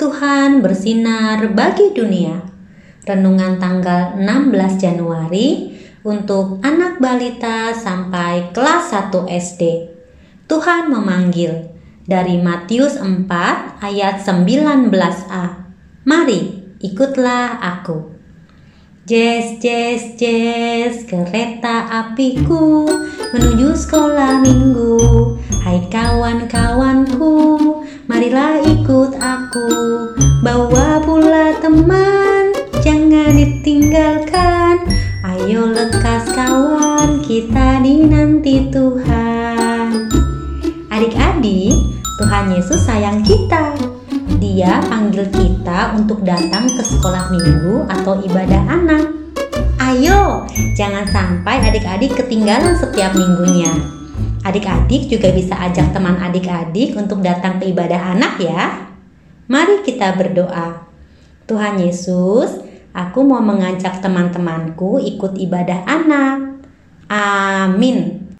Tuhan bersinar bagi dunia. Renungan tanggal 16 Januari untuk anak balita sampai kelas 1 SD. Tuhan memanggil dari Matius 4 ayat 19a. Mari ikutlah aku. Jazz, jazz, jazz, kereta apiku menuju sekolah minggu. Hai kawan-kawanku, marilah. Bawa pula teman, jangan ditinggalkan. Ayo lekas kawan, kita dinanti Tuhan. Adik-adik, Tuhan Yesus sayang kita. Dia panggil kita untuk datang ke sekolah minggu atau ibadah anak. Ayo, jangan sampai adik-adik ketinggalan setiap minggunya. Adik-adik juga bisa ajak teman adik-adik untuk datang ke ibadah anak ya. Mari kita berdoa. Tuhan Yesus, aku mau mengajak teman-temanku ikut ibadah anak. Amin.